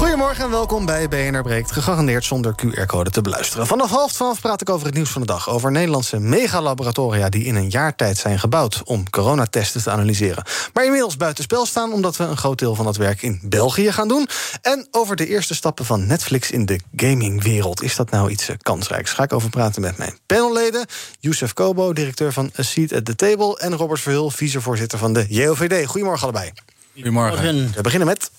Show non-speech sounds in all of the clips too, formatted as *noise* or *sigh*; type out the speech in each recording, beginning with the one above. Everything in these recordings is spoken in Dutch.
Goedemorgen en welkom bij BNR Breekt. Gegarandeerd zonder QR-code te beluisteren. Vanaf half twaalf praat ik over het nieuws van de dag. Over Nederlandse megalaboratoria die in een jaar tijd zijn gebouwd... om coronatesten te analyseren. Maar inmiddels buitenspel staan omdat we een groot deel van dat werk in België gaan doen. En over de eerste stappen van Netflix in de gamingwereld. Is dat nou iets eh, kansrijks? Ga ik over praten met mijn panelleden. Youssef Kobo, directeur van A Seat at the Table... en Robert Verhul, vicevoorzitter van de JOVD. Goedemorgen allebei. Goedemorgen. We beginnen met...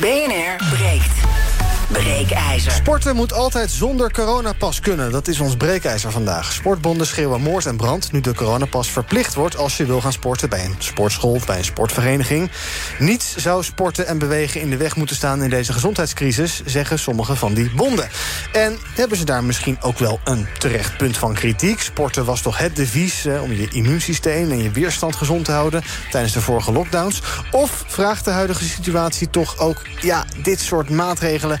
BNR breekt. Breekijzer. Sporten moet altijd zonder coronapas kunnen. Dat is ons breekijzer vandaag. Sportbonden schreeuwen moord en brand nu de coronapas verplicht wordt als je wil gaan sporten bij een sportschool of bij een sportvereniging. Niets zou sporten en bewegen in de weg moeten staan in deze gezondheidscrisis, zeggen sommige van die bonden. En hebben ze daar misschien ook wel een terecht punt van kritiek? Sporten was toch het devies om je immuunsysteem en je weerstand gezond te houden tijdens de vorige lockdowns? Of vraagt de huidige situatie toch ook ja, dit soort maatregelen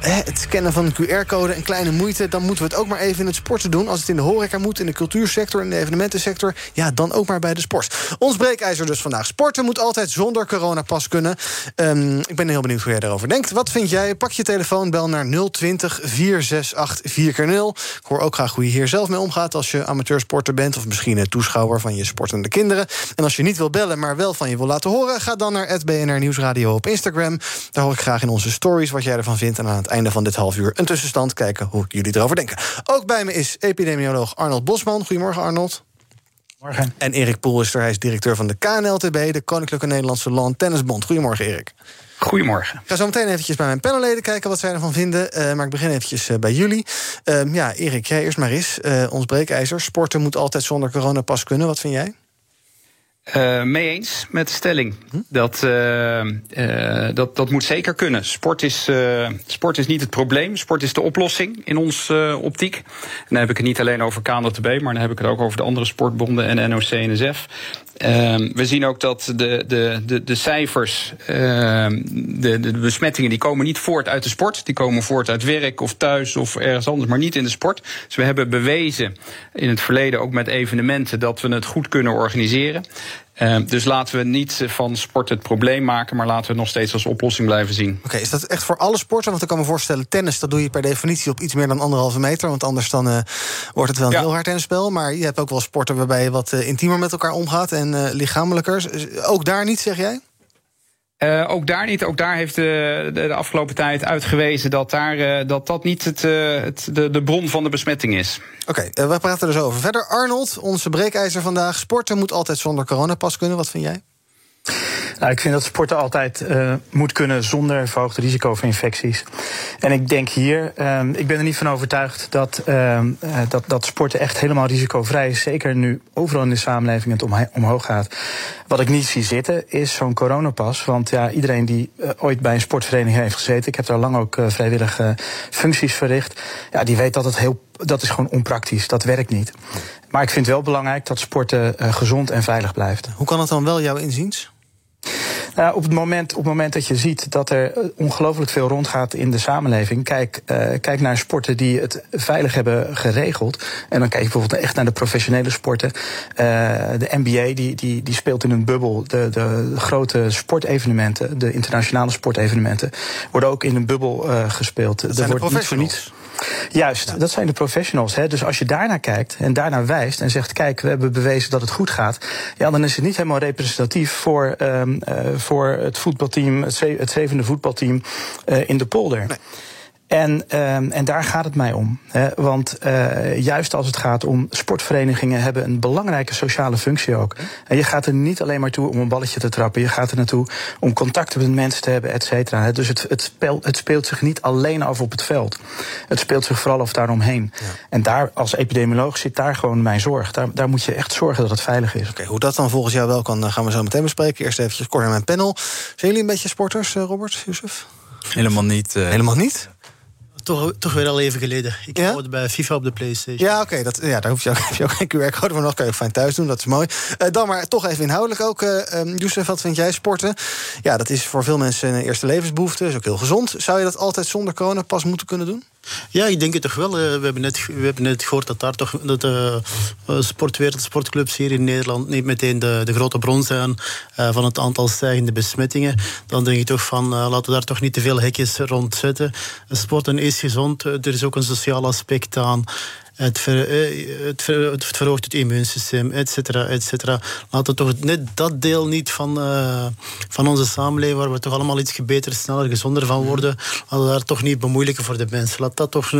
het scannen van een QR-code en kleine moeite... dan moeten we het ook maar even in het sporten doen. Als het in de horeca moet, in de cultuursector... in de evenementensector, ja, dan ook maar bij de sport. Ons breekijzer dus vandaag. Sporten moet altijd zonder coronapas kunnen. Um, ik ben heel benieuwd hoe jij daarover denkt. Wat vind jij? Pak je telefoon, bel naar 020 468 4x0. Ik hoor ook graag hoe je hier zelf mee omgaat... als je amateursporter bent of misschien een toeschouwer... van je sportende kinderen. En als je niet wil bellen, maar wel van je wil laten horen... ga dan naar BNR Nieuwsradio op Instagram. Daar hoor ik graag in onze stories wat jij ervan vindt... en aan het einde van dit half uur een tussenstand. Kijken hoe jullie erover denken. Ook bij me is epidemioloog Arnold Bosman. Goedemorgen, Arnold. Morgen. En Erik Poelster, hij is directeur van de KNLTB... de Koninklijke Nederlandse Lawn Tennisbond. Goedemorgen, Erik. Goedemorgen. Ik ga zo meteen eventjes bij mijn panelleden kijken wat zij ervan vinden. Uh, maar ik begin eventjes uh, bij jullie. Uh, ja, Erik, jij eerst maar eens. ons breekijzer. Sporten moet altijd zonder coronapas kunnen. Wat vind jij? Uh, mee eens met de stelling. Dat, uh, uh, dat, dat moet zeker kunnen. Sport is, sport is niet het probleem. Sport is de oplossing in ons optiek. En dan heb ik het niet alleen over KNLTB, maar dan heb ik het ook over de andere sportbonden en NOC-NSF. Ehm, we zien ook dat de, de, de, de cijfers, ehm, de, de besmettingen, die komen niet voort uit de sport. Die komen voort uit werk of thuis of ergens anders, maar niet in de sport. Dus we hebben bewezen in het verleden ook met evenementen dat we het goed kunnen organiseren. Uh, dus laten we niet van sport het probleem maken, maar laten we het nog steeds als oplossing blijven zien. Oké, is dat echt voor alle sporten? Want ik kan me voorstellen, tennis, dat doe je per definitie op iets meer dan anderhalve meter. Want anders dan uh, wordt het wel een ja. heel hard tennisspel. Maar je hebt ook wel sporten waarbij je wat uh, intiemer met elkaar omgaat en lichamelijker. Ook daar niet, zeg jij? Uh, ook daar niet. Ook daar heeft de, de, de afgelopen tijd uitgewezen dat daar, uh, dat, dat niet het, uh, het, de, de bron van de besmetting is. Oké, we praten er zo over. Verder, Arnold, onze breekijzer vandaag. Sporten moet altijd zonder coronapas kunnen. Wat vind jij? Nou, ik vind dat sporten altijd uh, moet kunnen zonder verhoogd risico voor infecties. En ik denk hier, uh, ik ben er niet van overtuigd dat, uh, dat, dat sporten echt helemaal risicovrij is. Zeker nu overal in de samenleving het om, omhoog gaat. Wat ik niet zie zitten is zo'n coronapas. Want ja, iedereen die ooit bij een sportvereniging heeft gezeten, ik heb daar lang ook vrijwillige functies verricht, ja, die weet dat het heel dat is gewoon onpraktisch. Dat werkt niet. Maar ik vind het wel belangrijk dat sporten uh, gezond en veilig blijft. Hoe kan het dan wel jouw inziens? Nou, op, het moment, op het moment dat je ziet dat er ongelooflijk veel rondgaat in de samenleving, kijk, uh, kijk naar sporten die het veilig hebben geregeld. En dan kijk je bijvoorbeeld echt naar de professionele sporten. Uh, de NBA die, die, die speelt in een bubbel. De, de grote sportevenementen, de internationale sportevenementen, worden ook in een bubbel gespeeld. Dat er wordt niet voor niets. Juist, dat zijn de professionals. Hè. Dus als je daarnaar kijkt en daarnaar wijst en zegt: kijk, we hebben bewezen dat het goed gaat. Ja, dan is het niet helemaal representatief voor, um, voor het voetbalteam, het, ze het zevende voetbalteam uh, in de polder. En, um, en daar gaat het mij om. Hè? Want uh, juist als het gaat om sportverenigingen hebben een belangrijke sociale functie ook. En je gaat er niet alleen maar toe om een balletje te trappen. Je gaat er naartoe om contacten met mensen te hebben, et cetera. Dus het, het, speelt, het speelt zich niet alleen af op het veld. Het speelt zich vooral af daaromheen. Ja. En daar als epidemioloog zit daar gewoon mijn zorg. Daar, daar moet je echt zorgen dat het veilig is. Oké, okay, hoe dat dan volgens jou wel kan, gaan we zo meteen bespreken. Eerst even kort naar mijn panel. Zijn jullie een beetje sporters, Robert, Yusuf? Helemaal niet. Uh... Helemaal niet? Toch, toch weer al even geleden. Ik ja? hoorde bij FIFA op de PlayStation. Ja, oké. dat ja, daar hoef je, ook, *laughs* heb je ook geen QR-code voor nog. Kan je ook fijn thuis doen. Dat is mooi. Uh, dan maar toch even inhoudelijk ook. Uh, Youssef, wat vind jij sporten? Ja, dat is voor veel mensen een eerste levensbehoefte. Is ook heel gezond. Zou je dat altijd zonder corona pas moeten kunnen doen? Ja, ik denk het toch wel. We hebben net, we hebben net gehoord dat daar toch dat de sportwereld, sportclubs hier in Nederland niet meteen de, de grote bron zijn van het aantal stijgende besmettingen. Dan denk ik toch van laten we daar toch niet te veel hekjes rond zetten. Sporten is gezond. Er is ook een sociaal aspect aan. Het, eh, het, ver, het, verhoogt het immuunsysteem, et cetera, et cetera. Laten we toch net dat deel niet van, uh, van onze samenleving, waar we toch allemaal iets beter, sneller, gezonder van worden, laten we daar toch niet bemoeilijken voor de mensen. Laat dat toch,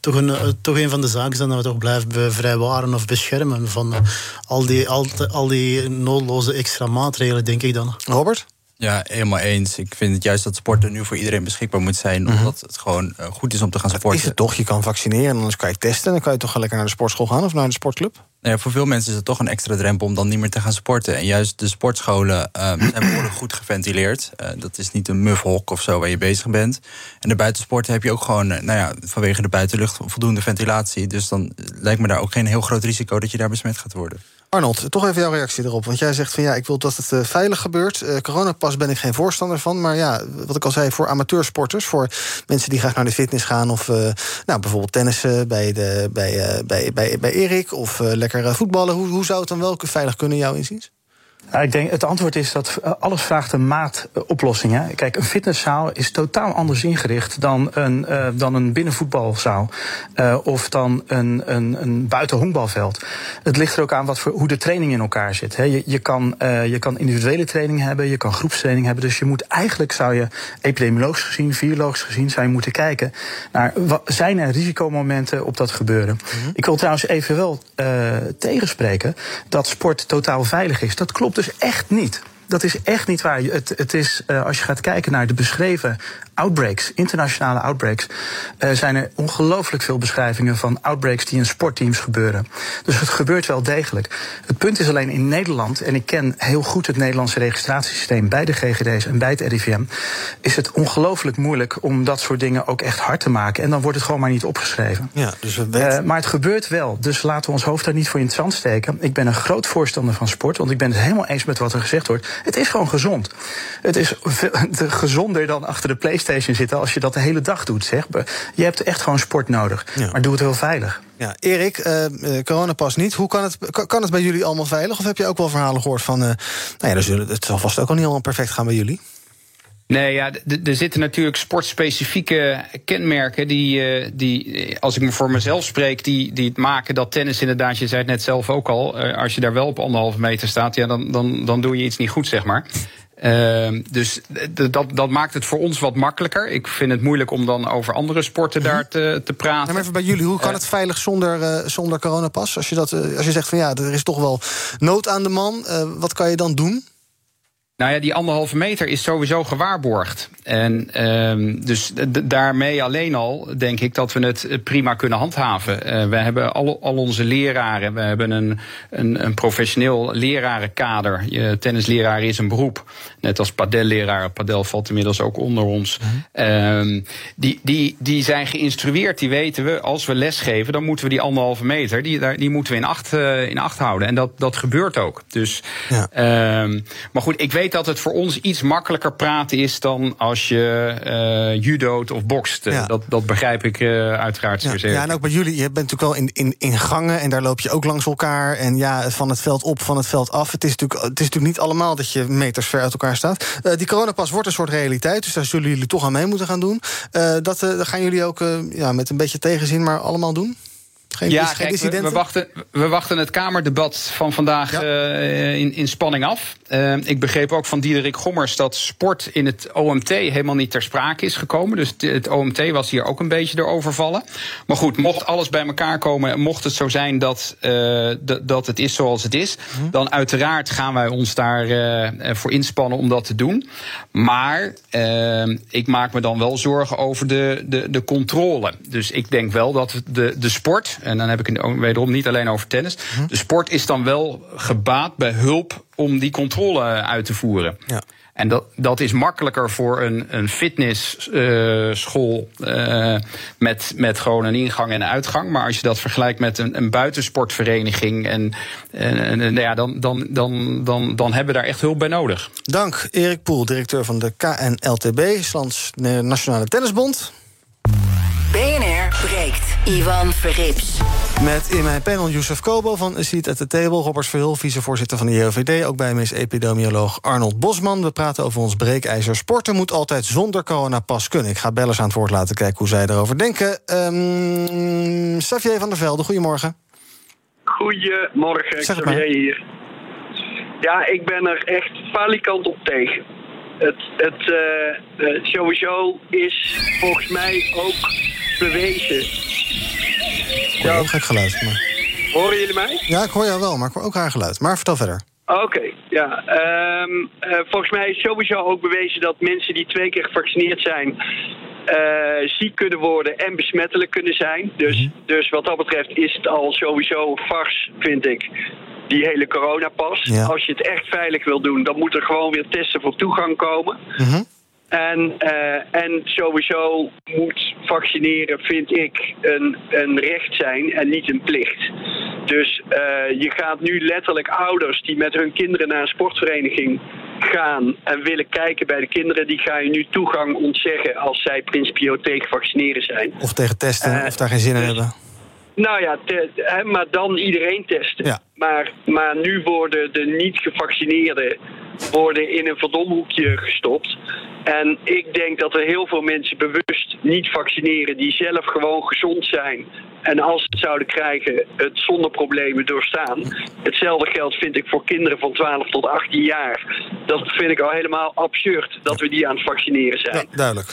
toch, een, eh, toch een van de zaken zijn dat we toch blijven vrijwaren of beschermen van al die, al, al die noodloze extra maatregelen, denk ik dan. Robert? Ja, helemaal eens. Ik vind het juist dat sporten nu voor iedereen beschikbaar moet zijn. Mhm. Omdat het gewoon uh, goed is om te gaan sporten. Is het toch? Je kan vaccineren en anders kan je testen. En dan kan je toch lekker naar de sportschool gaan of naar de sportclub? Nou ja, voor veel mensen is het toch een extra drempel om dan niet meer te gaan sporten. En juist de sportscholen uh, *clears throat* zijn behoorlijk goed geventileerd. Uh, dat is niet een mufhok of zo waar je bezig bent. En de buitensporten heb je ook gewoon, nou ja, vanwege de buitenlucht voldoende ventilatie. Dus dan lijkt me daar ook geen heel groot risico dat je daar besmet gaat worden. Arnold, toch even jouw reactie erop. Want jij zegt van ja, ik wil dat het uh, veilig gebeurt. Uh, coronapas ben ik geen voorstander van. Maar ja, wat ik al zei, voor amateursporters, voor mensen die graag naar de fitness gaan. Of uh, nou, bijvoorbeeld tennissen bij, de, bij, bij, bij, bij Erik. Of lekker voetballen. Hoe, hoe zou het dan wel veilig kunnen, jouw inziens? Ik denk, het antwoord is dat eh, alles vraagt een maatoplossing. Hè? Kijk, een fitnesszaal is totaal anders ingericht dan een, uh, dan een binnenvoetbalzaal. Uh, of dan een, een, een buitenhonkbalveld. Het ligt er ook aan wat voor, hoe de training in elkaar zit. Hè? Je, je, kan, uh, je kan individuele training hebben, je kan groepstraining hebben. Dus je moet eigenlijk, zou je epidemiologisch gezien, virologisch gezien, zou je moeten kijken naar wat, zijn er risicomomenten op dat gebeuren. Mm -hmm. Ik wil trouwens even wel tegenspreken dat sport totaal veilig is. Dat klopt dus echt niet. Dat is echt niet waar. Het, het is, uh, als je gaat kijken naar de beschreven outbreaks, internationale outbreaks, uh, zijn er ongelooflijk veel beschrijvingen van outbreaks die in sportteams gebeuren. Dus het gebeurt wel degelijk. Het punt is alleen in Nederland, en ik ken heel goed het Nederlandse registratiesysteem bij de GGD's en bij het RIVM, is het ongelooflijk moeilijk om dat soort dingen ook echt hard te maken. En dan wordt het gewoon maar niet opgeschreven. Ja, dus we weten... uh, maar het gebeurt wel. Dus laten we ons hoofd daar niet voor in het zand steken. Ik ben een groot voorstander van sport, want ik ben het helemaal eens met wat er gezegd wordt. Het is gewoon gezond. Het is veel, *laughs* gezonder dan achter de PlayStation zitten als je dat de hele dag doet. Zeg. Je hebt echt gewoon sport nodig. Ja. Maar doe het heel veilig. Ja, Erik, uh, coronapas niet. Hoe kan het, kan het bij jullie allemaal veilig? Of heb je ook wel verhalen gehoord van... Uh, nou ja, zullen, het zal vast ook al niet helemaal perfect gaan bij jullie? Nee, ja, er zitten natuurlijk sportspecifieke kenmerken die, die, als ik me voor mezelf spreek, die, die het maken dat tennis inderdaad, je zei het net zelf ook al, als je daar wel op anderhalve meter staat, ja, dan, dan, dan doe je iets niet goed, zeg maar. Uh, *laughs* dus dat, dat maakt het voor ons wat makkelijker. Ik vind het moeilijk om dan over andere sporten -hmm. daar te, te praten. Maar even bij jullie, hoe kan het veilig zonder, uh, zonder coronapas? Als je, dat, uh, als je zegt van ja, er is toch wel nood aan de man, wat kan je dan doen? Nou ja, die anderhalve meter is sowieso gewaarborgd. En um, dus daarmee alleen al denk ik dat we het prima kunnen handhaven. Uh, we hebben al, al onze leraren, we hebben een, een, een professioneel lerarenkader. Je tennisleraar is een beroep. Net als padelleraar. Padel valt inmiddels ook onder ons. Mm -hmm. um, die, die, die zijn geïnstrueerd, die weten we, als we lesgeven, dan moeten we die anderhalve meter, die, die moeten we in acht, uh, in acht houden. En dat, dat gebeurt ook. Dus, ja. um, maar goed, ik weet dat het voor ons iets makkelijker praten is dan als je uh, judoot of bokst. Ja. Dat, dat begrijp ik uh, uiteraard ja, zeer. Ja, en ook bij jullie, je bent natuurlijk wel in, in, in gangen en daar loop je ook langs elkaar. En ja, van het veld op, van het veld af. Het is natuurlijk, het is natuurlijk niet allemaal dat je meters ver uit elkaar staat. Uh, die coronapas wordt een soort realiteit, dus daar zullen jullie toch aan mee moeten gaan doen. dat gaan jullie ook ja, met een beetje tegenzin, maar allemaal doen? Geen, ja, kijk, we, we, wachten, we wachten het Kamerdebat van vandaag ja. uh, in, in spanning af. Uh, ik begreep ook van Diederik Gommers dat sport in het OMT helemaal niet ter sprake is gekomen. Dus het OMT was hier ook een beetje door overvallen. Maar goed, mocht alles bij elkaar komen, mocht het zo zijn dat, uh, dat het is zoals het is, hm. dan uiteraard gaan wij ons daar voor inspannen om dat te doen. Maar ik maak me dan wel zorgen over de, de, de controle. Dus ik denk wel dat de, de sport en dan heb ik het wederom niet alleen over tennis. De sport is dan wel gebaat bij hulp om die controle uit te voeren. Ja. En dat, dat is makkelijker voor een, een fitnessschool uh, met, met gewoon een ingang en uitgang. Maar als je dat vergelijkt met een, een buitensportvereniging, en, en, en, ja, dan, dan, dan, dan, dan hebben we daar echt hulp bij nodig. Dank, Erik Poel, directeur van de KNLTB, Islands Nationale Tennisbond. BNR breekt. Ivan Verrips. Met in mijn panel Youssef Kobo van Seat at the Table... Robert Verhul, vicevoorzitter van de JOVD... ook bij mis epidemioloog Arnold Bosman. We praten over ons breekijzer. Sporten moet altijd zonder coronapas kunnen. Ik ga bellers aan het woord laten kijken hoe zij erover denken. Um, Xavier van der Velde, goedemorgen. Goedemorgen, Xavier hier. Ja, ik ben er echt falikant op tegen. Het, het uh, sowieso is volgens mij ook bewezen. Ik hoor ook gek geluid. Maar... Horen jullie mij? Ja, ik hoor jou wel, maar ik hoor ook haar geluid. Maar vertel verder. Oké, ja. Um, uh, volgens mij is sowieso ook bewezen dat mensen die twee keer gevaccineerd zijn... Uh, ziek kunnen worden en besmettelijk kunnen zijn. Dus, mm -hmm. dus wat dat betreft is het al sowieso vars, vind ik die hele coronapas. Ja. Als je het echt veilig wil doen, dan moet er gewoon weer testen voor toegang komen. Mm -hmm. En, uh, en sowieso moet vaccineren, vind ik, een, een recht zijn en niet een plicht. Dus uh, je gaat nu letterlijk ouders die met hun kinderen naar een sportvereniging gaan en willen kijken bij de kinderen, die ga je nu toegang ontzeggen als zij principieel tegen vaccineren zijn. Of tegen testen, uh, of daar geen zin in dus, hebben. Nou ja, te, hè, maar dan iedereen testen. Ja. Maar, maar nu worden de niet gevaccineerden worden in een verdomhoekje gestopt. En ik denk dat er heel veel mensen bewust niet vaccineren die zelf gewoon gezond zijn. En als ze het zouden krijgen, het zonder problemen doorstaan. Hetzelfde geldt vind ik voor kinderen van 12 tot 18 jaar. Dat vind ik al helemaal absurd dat we die aan het vaccineren zijn. Ja, duidelijk.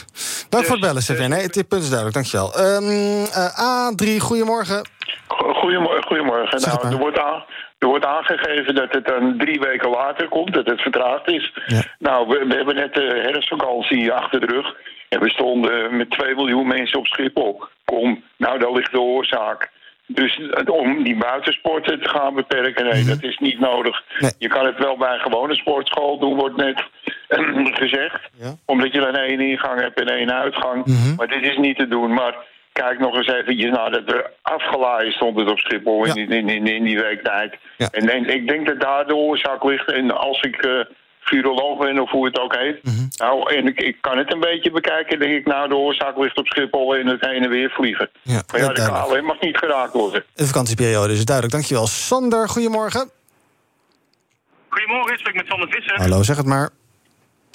Dank dus, voor het bellen, Sven. Nee, het punt is duidelijk, dankjewel. Um, uh, A3, goedemorgen. Goedemorgen. goedemorgen. Nou, er wordt aan. Er wordt aangegeven dat het dan drie weken later komt, dat het vertraagd is. Ja. Nou, we, we, hebben net de herfstvakantie achter de rug. En we stonden met 2 miljoen mensen op Schiphol. Kom, nou, daar ligt de oorzaak. Dus om die buitensporten te gaan beperken, nee, mm -hmm. dat is niet nodig. Nee. Je kan het wel bij een gewone sportschool doen, wordt net *clears throat* gezegd. Ja. Omdat je dan één ingang hebt en één uitgang. Mm -hmm. Maar dit is niet te doen. Maar kijk nog eens eventjes naar dat er afgelaaid stond het op Schiphol Ja. in, in, in, in die weektijd. Ja. En, en ik denk dat daar de oorzaak ligt. En als ik uh, viroloog ben, of hoe het ook heet. Mhm. Nou, en ik, ik kan het een beetje bekijken. denk ik, nou, de oorzaak ligt op Schiphol in het heen en weer vliegen. Ja, Maar ja, ja, de duidelijk. KLM mag niet geraakt worden. De vakantieperiode is duidelijk, dankjewel. Sander, goedemorgen. Goedemorgen, ik spreek met Sander Visser. Hallo, zeg het maar.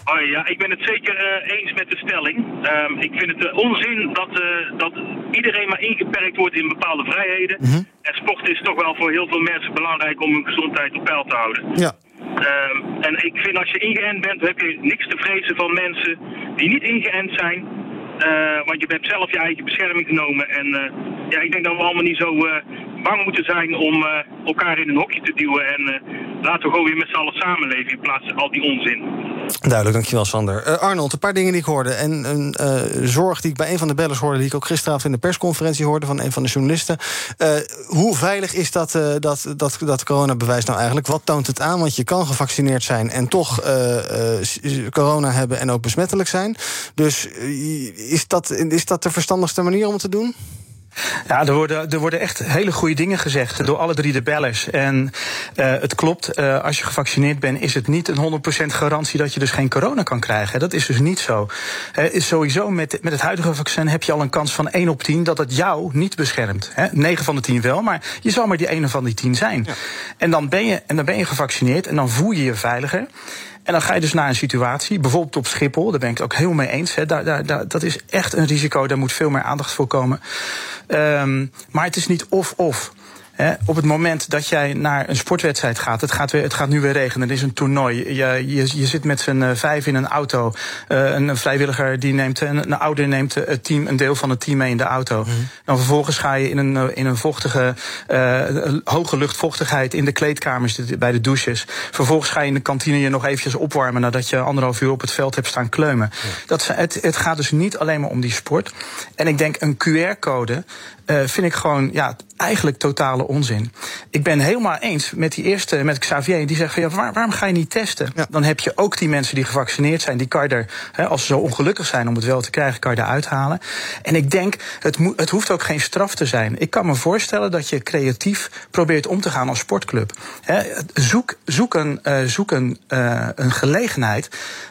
Hoi, ja, ik ben het zeker uh, eens met de stelling. Um, ik vind het uh, onzin dat, uh, dat iedereen maar ingeperkt wordt in bepaalde vrijheden. Mm -hmm. En sport is toch wel voor heel veel mensen belangrijk om hun gezondheid op peil te houden. Ja. Um, en ik vind als je ingeënt bent, heb je niks te vrezen van mensen die niet ingeënt zijn. Want je hebt zelf je eigen bescherming genomen. En ja, ik denk dat we allemaal niet zo bang moeten zijn om elkaar in een hokje te duwen. En laten we gewoon weer met z'n allen samenleven in plaats van al die onzin. Duidelijk, dankjewel Sander. Uh, Arnold, een paar dingen die ik hoorde. En een uh, zorg die ik bij een van de bellers hoorde... die ik ook gisteravond in de persconferentie hoorde van een van de journalisten. Uh, hoe veilig is dat, dat, dat, dat coronabewijs nou eigenlijk? Wat toont het aan? Want je kan gevaccineerd zijn en toch corona hebben... en ook besmettelijk zijn. Dus is dat, is dat de verstandigste manier om het te doen? Ja, er worden, er worden echt hele goede dingen gezegd door alle drie de bellers. En uh, het klopt, uh, als je gevaccineerd bent, is het niet een 100% garantie dat je dus geen corona kan krijgen. Dat is dus niet zo. Is sowieso met, met het huidige vaccin heb je al een kans van 1 op 10 dat het jou niet beschermt. Hè? 9 van de 10 wel, maar je zal maar die ene van die 10 zijn. Ja. En, dan ben je, en dan ben je gevaccineerd en dan voel je je veiliger. En dan ga je dus naar een situatie, bijvoorbeeld op Schiphol, daar ben ik het ook helemaal mee eens. Hè, daar, daar, dat is echt een risico, daar moet veel meer aandacht voor komen. Um, maar het is niet of-of. He, op het moment dat jij naar een sportwedstrijd gaat, het gaat, weer, het gaat nu weer regenen, er is een toernooi. Je, je, je zit met z'n uh, vijf in een auto. Uh, een vrijwilliger die neemt, een, een ouder neemt het team, een deel van het team mee in de auto. Mhm. Dan vervolgens ga je in een, in een vochtige, uh, hoge luchtvochtigheid in de kleedkamers bij de douches. Vervolgens ga je in de kantine je nog eventjes opwarmen nadat je anderhalf uur op het veld hebt staan kleumen. Ja. Dat, het, het gaat dus niet alleen maar om die sport. En ik denk een QR-code vind ik gewoon ja, eigenlijk totale totale onzin. Ik ben helemaal eens met die eerste, met Xavier, die zegt van ja, waar, waarom ga je niet testen? Dan heb je ook die mensen die gevaccineerd zijn, die kan je er, hè, als ze zo ongelukkig zijn om het wel te krijgen, kan je eruit halen. En ik denk, het, het hoeft ook geen straf te zijn. Ik kan me voorstellen dat je creatief probeert om te gaan als sportclub. Hè, zoek, zoek, een, uh, zoek een, uh, een gelegenheid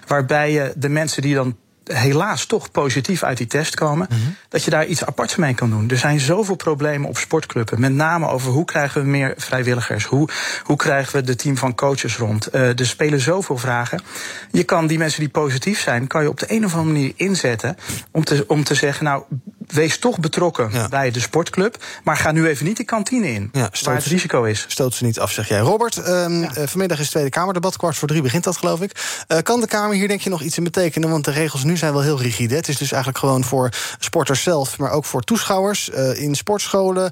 waarbij je de mensen die dan helaas toch positief uit die test komen, mm -hmm. dat je daar iets aparts mee kan doen. Er zijn zoveel problemen op sportclubben. Met name over hoe krijgen we meer vrijwilligers? Hoe, hoe krijgen we de team van coaches rond? Uh, er spelen zoveel vragen. Je kan die mensen die positief zijn, kan je op de een of andere manier inzetten om te, om te zeggen, nou, wees toch betrokken ja. bij de sportclub, maar ga nu even niet de kantine in, ja, waar het risico is. Stoot ze niet af, zeg jij. Robert, um, ja. uh, vanmiddag is Tweede Kamerdebat, kwart voor drie begint dat, geloof ik. Uh, kan de Kamer hier denk je nog iets in betekenen? Want de regels nu zijn wel heel rigide. Het is dus eigenlijk gewoon voor sporters zelf, maar ook voor toeschouwers uh, in sportscholen,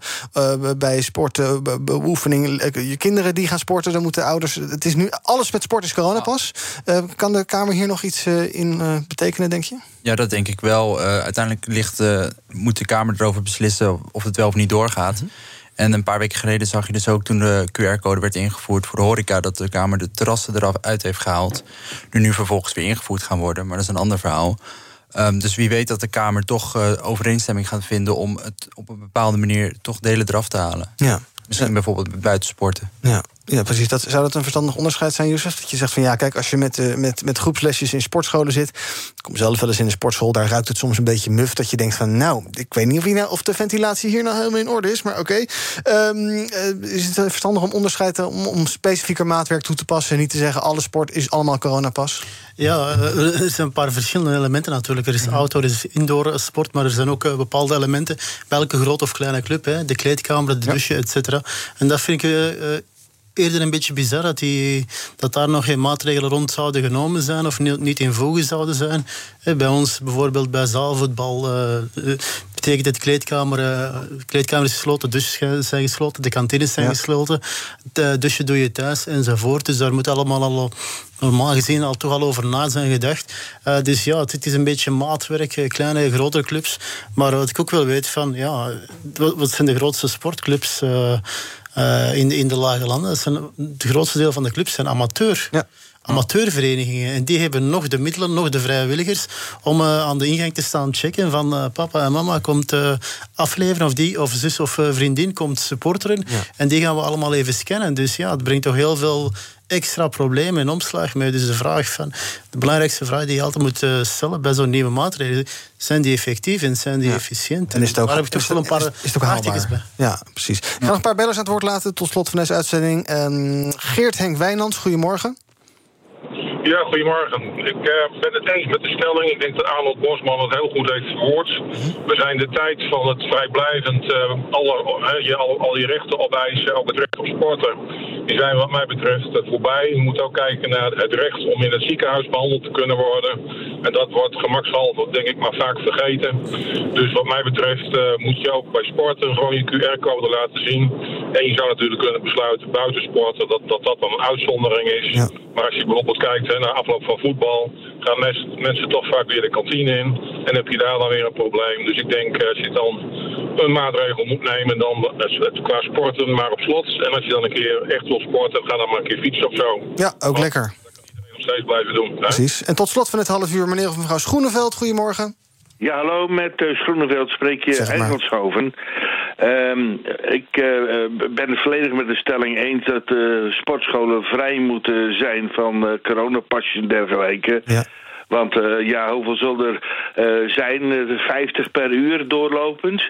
bij sportbeoefening. Je kinderen die gaan sporten, dan moeten ouders. Het is nu alles met sport is coronapas. Uh, kan de Kamer hier nog iets in betekenen, denk je? Ja, dat denk ik wel. uiteindelijk ligt, moet de Kamer erover beslissen of het wel of niet doorgaat. -hmm. En een paar weken geleden zag je dus ook toen de QR-code werd ingevoerd voor de horeca, dat de Kamer de terrassen eraf uit heeft gehaald. Die nu vervolgens weer ingevoerd gaan worden, maar dat is een ander verhaal. Um, dus wie weet dat de Kamer toch uh, overeenstemming gaat vinden om het op een bepaalde manier toch delen eraf te halen. Ja. Misschien bijvoorbeeld buitensporten. Ja. Ja, precies. Dat, zou dat een verstandig onderscheid zijn, Jozef? Dat je zegt van ja, kijk, als je met, uh, met, met groepslesjes in sportscholen zit. Ik kom zelf wel eens in de sportschool, daar ruikt het soms een beetje muf. Dat je denkt van nou, ik weet niet of, nou, of de ventilatie hier nou helemaal in orde is, maar oké. Okay. Um, uh, is het verstandig om onderscheid te, om, om specifieker maatwerk toe te passen en niet te zeggen alle sport is allemaal coronapas? Ja, er zijn een paar verschillende elementen natuurlijk. Er is outdoor, er is indoor sport, maar er zijn ook bepaalde elementen. Bij elke grote of kleine club, hè, de kleedkamer, de douche, ja. et cetera. En dat vind ik eerder een beetje bizar dat, die, dat daar nog geen maatregelen rond zouden genomen zijn of niet, niet in voegen zouden zijn. Bij ons bijvoorbeeld bij zaalvoetbal uh, betekent het kleedkamer, uh, de kleedkamer is gesloten, douches zijn gesloten, de kantines zijn ja. gesloten, de douche doe je thuis enzovoort. Dus daar moet allemaal al normaal gezien al toch al over na zijn gedacht. Uh, dus ja, het is een beetje maatwerk, kleine, grotere clubs. Maar wat ik ook wil weten van, ja, wat zijn de grootste sportclubs? Uh, uh, in, de, in de lage landen. Dat zijn, het grootste deel van de clubs zijn amateur. Ja. Amateurverenigingen. En die hebben nog de middelen, nog de vrijwilligers om uh, aan de ingang te staan checken van uh, papa en mama komt afleveren of die of zus of vriendin komt supporteren. Ja. En die gaan we allemaal even scannen. Dus ja, het brengt toch heel veel extra problemen in omslag mee. Dus de vraag van de belangrijkste vraag die je altijd moet uh, stellen bij zo'n nieuwe maatregelen: zijn die effectief en zijn die ja. efficiënt? En is het ook, daar heb ik toch wel een paar is, is het ook bij. Ja, precies. Ik ga nog een paar bellers aan het woord laten tot slot van deze uitzending. Um, Geert Henk Wijnands, goedemorgen. Ja, goedemorgen. Ik uh, ben het eens met de stelling. Ik denk dat Arnold Bosman het heel goed heeft verwoord. We zijn de tijd van het vrijblijvend uh, alle, uh, je, al, al je rechten opeisen, ook het recht op sporten, die zijn wat mij betreft voorbij. Je moet ook kijken naar het recht om in het ziekenhuis behandeld te kunnen worden. En dat wordt gemakshalve, denk ik, maar vaak vergeten. Dus wat mij betreft moet je ook bij sporten gewoon je QR-code laten zien. En je zou natuurlijk kunnen besluiten buitensporten dat dat, dat dan een uitzondering is. Ja. Maar als je bijvoorbeeld kijkt hè, naar afloop van voetbal, gaan mensen, mensen toch vaak weer de kantine in. En heb je daar dan weer een probleem. Dus ik denk, als je dan een maatregel moet nemen, dan qua sporten maar op slot. En als je dan een keer echt wil sporten, ga dan maar een keer fietsen of zo. Ja, ook Want, lekker. Dat kan iedereen nog steeds blijven doen. Hè? Precies. En tot slot van het half uur, meneer of mevrouw Schoeneveld, goedemorgen. Ja, hallo, met uh, Schoeneveld spreek je Engelshoven. Um, ik uh, ben het volledig met de stelling eens dat uh, sportscholen vrij moeten zijn van uh, coronapasjes en dergelijke. Ja. Want uh, ja, hoeveel zal er uh, zijn? Uh, 50 per uur doorlopend.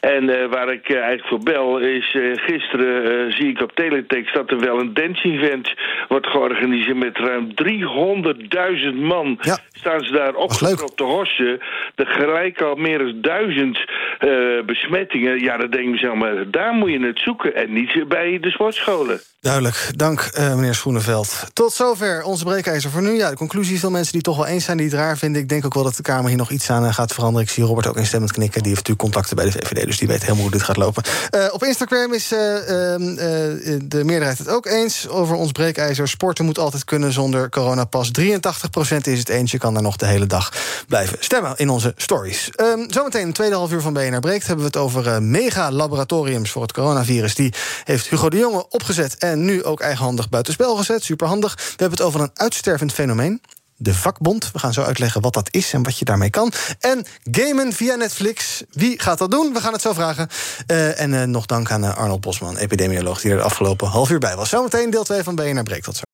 En waar ik eigenlijk voor bel is... gisteren zie ik op teletext dat er wel een dance-event wordt georganiseerd... met ruim 300.000 man. Ja. Staan ze daar op te hossen. Er gelijk al meer dan duizend besmettingen. Ja, dan denk ik mezelf, maar daar moet je het zoeken. En niet bij de sportscholen. Duidelijk. Dank, meneer Schoeneveld. Tot zover onze breekijzer voor nu. Ja, de conclusie is dat mensen die toch wel eens zijn die het raar vinden. Ik denk ook wel dat de Kamer hier nog iets aan eh, gaat veranderen. Ik zie Robert ook instemmend knikken. Die heeft natuurlijk contacten bij de VVD, dus die weet helemaal hoe dit gaat lopen. Uh, op Instagram is uh, uh, de meerderheid het ook eens over ons breekijzer. Sporten moet altijd kunnen zonder coronapas. 83% is het eens. Je kan daar nog de hele dag blijven stemmen in onze stories. Um, zometeen, een tweede half uur van BNR Breekt... hebben we het over mega-laboratoriums voor het coronavirus. Die heeft Hugo de Jonge opgezet en nu ook eigenhandig buitenspel gezet. Superhandig. We hebben het over een uitstervend fenomeen de vakbond. We gaan zo uitleggen wat dat is en wat je daarmee kan. En gamen via Netflix. Wie gaat dat doen? We gaan het zo vragen. Uh, en uh, nog dank aan uh, Arnold Bosman, epidemioloog... die er de afgelopen half uur bij was. Zometeen deel 2 van BNR Breekt. Tot zo.